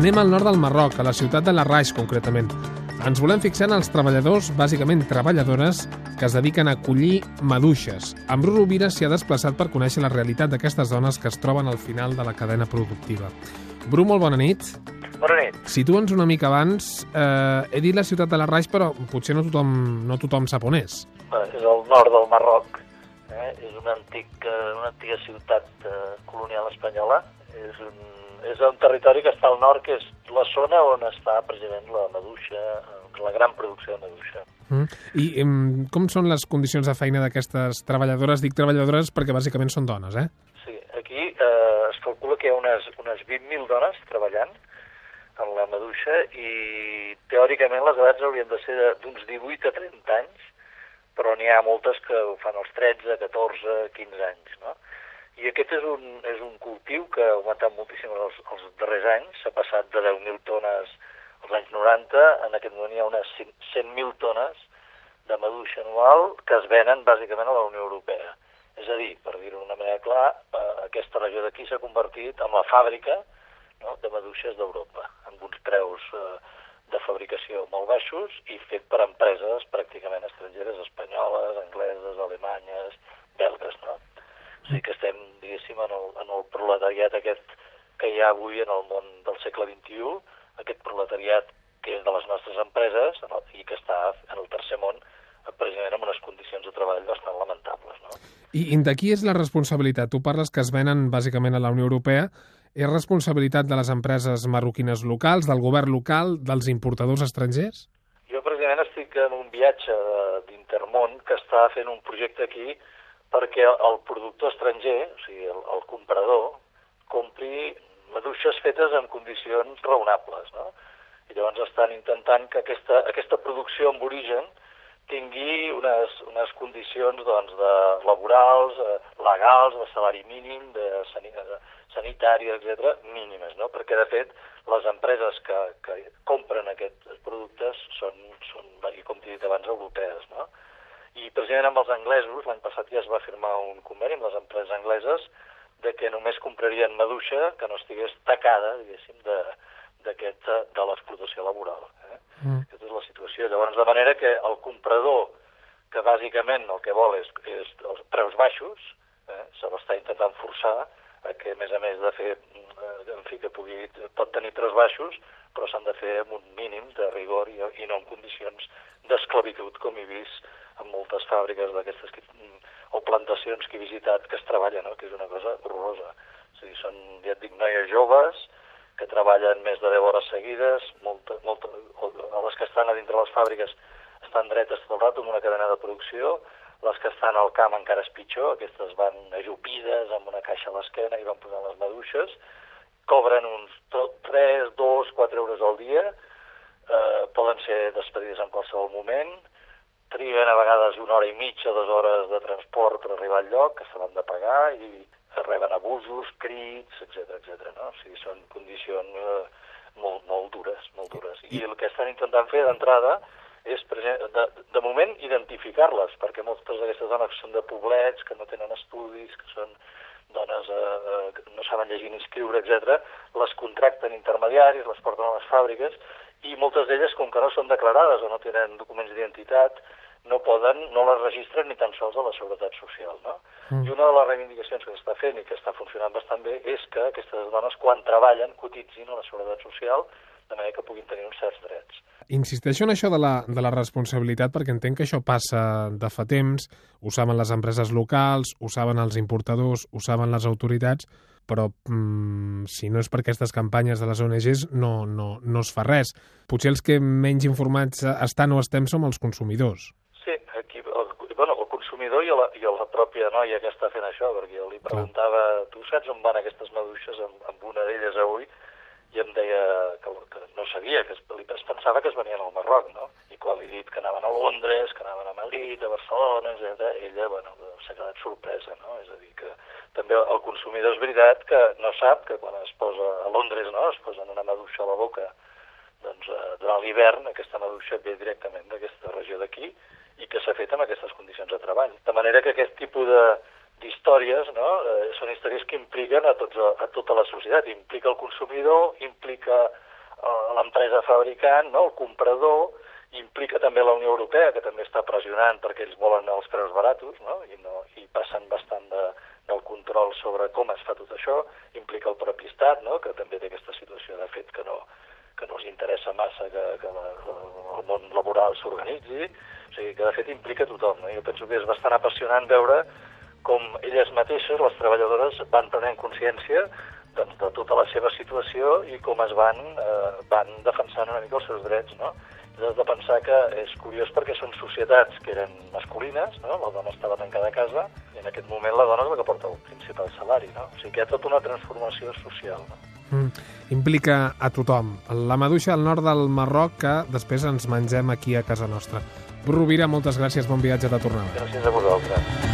Anem al nord del Marroc, a la ciutat de Larraix, concretament. Ens volem fixar en els treballadors, bàsicament treballadores, que es dediquen a collir maduixes. En Bru Rovira s'hi ha desplaçat per conèixer la realitat d'aquestes dones que es troben al final de la cadena productiva. Bru, molt bona nit. Bona nit. Situa'ns una mica abans. Eh, he dit la ciutat de Larraix, però potser no tothom, no tothom sap on és. Eh, És al nord del Marroc. Eh? És una, antic, eh, una antiga ciutat eh, colonial espanyola. És un, és un territori que està al nord, que és la zona on està precisament la maduixa, eh, la gran producció de maduixa. Mm. I em, com són les condicions de feina d'aquestes treballadores? Dic treballadores perquè bàsicament són dones, eh? Sí, aquí eh, es calcula que hi ha unes, unes 20.000 dones treballant en la maduixa i teòricament les edats haurien de ser d'uns 18 a 30 anys, però n'hi ha moltes que ho fan als 13, 14, 15 anys, no? I aquest és un, és un cultiu que ha augmentat moltíssim els, els darrers anys, s'ha passat de 10.000 tones als anys 90, en aquest moment hi ha unes 100 100.000 tones de maduixa anual que es venen bàsicament a la Unió Europea. És a dir, per dir-ho d'una manera clara, eh, aquesta regió d'aquí s'ha convertit en la fàbrica no, de maduixes d'Europa, amb uns preus eh, de fabricació molt baixos i fet per empreses pràcticament estrangeres, espanyoles, angleses, alemanyes, belgues. No? O sigui que estem, diguéssim, en el, en el proletariat aquest que hi ha avui en el món del segle XXI, aquest proletariat que és de les nostres empreses i que està en el tercer món eh, precisament en unes condicions de treball bastant lamentables. No? I, i de qui és la responsabilitat? Tu parles que es venen bàsicament a la Unió Europea. És responsabilitat de les empreses marroquines locals, del govern local, dels importadors estrangers? Jo precisament estic en un viatge de- d'Intermón que està fent un projecte aquí perquè el productor estranger, o sigui, el, el comprador, compri maduixes fetes en condicions raonables, no? I llavors estan intentant que aquesta, aquesta producció amb origen tingui unes, unes condicions doncs, de laborals, eh, legals, de salari mínim, de, sani, de sanitari, etc mínimes, no? perquè de fet les empreses que, que compren aquests productes són, són com t'he dit abans, europees. No? I precisament amb els anglesos, l'any passat ja es va firmar un conveni amb les empreses angleses de que només comprarien maduixa que no estigués tacada, diguéssim, de, de l'explotació laboral. Eh? Mm. Aquesta és la situació. Llavors, de manera que el comprador, que bàsicament el que vol és, és els preus baixos, eh? se l'està intentant forçar a que, a més a més de fer, en fi, que pugui, pot tenir preus baixos, però s'han de fer amb un mínim de rigor i, i no en condicions d'esclavitud, com he vist en moltes fàbriques d'aquestes que, o plantacions que he visitat que es treballen, no? que és una cosa horrorosa. O sigui, són, ja et dic, noies joves, que treballen més de 10 hores seguides, molta, molta, o les que estan a dintre les fàbriques estan dretes tot el rato amb una cadena de producció, les que estan al camp encara és pitjor, aquestes van ajupides amb una caixa a l'esquena i van posant les maduixes, cobren uns 3, 2, 4 euros al dia, eh, poden ser despedides en qualsevol moment, triguen a vegades una hora i mitja, dues hores de transport per arribar al lloc, que se l'han de pagar, i reben abusos, crits, etc etc. no? O sigui, són condicions eh, molt, molt dures, molt dures. I el que estan intentant fer d'entrada és, de, de moment, identificar-les, perquè moltes d'aquestes dones són de poblets, que no tenen estudis, que són ni escriure, etc., les contracten intermediaris, les porten a les fàbriques, i moltes d'elles, com que no són declarades o no tenen documents d'identitat, no poden, no les registren ni tan sols a la Seguretat Social, no? Mm. I una de les reivindicacions que s'està fent i que està funcionant bastant bé és que aquestes dones, quan treballen, cotitzin a la Seguretat Social de manera que puguin tenir uns certs drets. Insisteixo en això de la, de la responsabilitat perquè entenc que això passa de fa temps, ho saben les empreses locals, ho saben els importadors, ho saben les autoritats, però mm, si no és per aquestes campanyes de les ONGs no, no, no es fa res. Potser els que menys informats estan o estem som els consumidors. Sí, aquí, el, bueno, el consumidor i la, i la pròpia noia que està fent això, perquè jo li preguntava, tu saps on van aquestes maduixes amb, amb una d'elles avui? I em deia que, que no sabia, que es, pensava que es venien al Marroc, no? I quan li he dit que anaven a Londres, que anaven a Madrid, a Barcelona, etc., ella, bueno, s'ha quedat sorpresa, no? És a dir, que també el consumidor és veritat que no sap que quan es posa a Londres, no?, es posen una maduixa a la boca, doncs eh, durant l'hivern aquesta maduixa ve directament d'aquesta regió d'aquí i que s'ha fet amb aquestes condicions de treball. De manera que aquest tipus de d'històries, no? Eh, són històries que impliquen a, tots, a, tota la societat. Implica el consumidor, implica l'empresa fabricant, no? el comprador, implica també la Unió Europea, que també està pressionant perquè ells volen els preus baratos no? I, no, i passen bastant de, del control sobre com es fa tot això, implica el propi Estat, no? que també té aquesta situació de fet que no, que no els interessa massa que, que la, el món laboral s'organitzi, o sigui que de fet implica tothom. No? Jo penso que és bastant apassionant veure com elles mateixes, les treballadores, van prenent consciència doncs, de tota la seva situació i com es van, eh, van defensant una mica els seus drets. No? has de pensar que és curiós perquè són societats que eren masculines, no? la dona estava tancada a casa, i en aquest moment la dona és la que porta el principal salari. No? O sigui que hi ha tota una transformació social. No? Mm, implica a tothom. La maduixa al nord del Marroc que després ens mengem aquí a casa nostra. Rovira, moltes gràcies, bon viatge de tornada. Gràcies a vosaltres.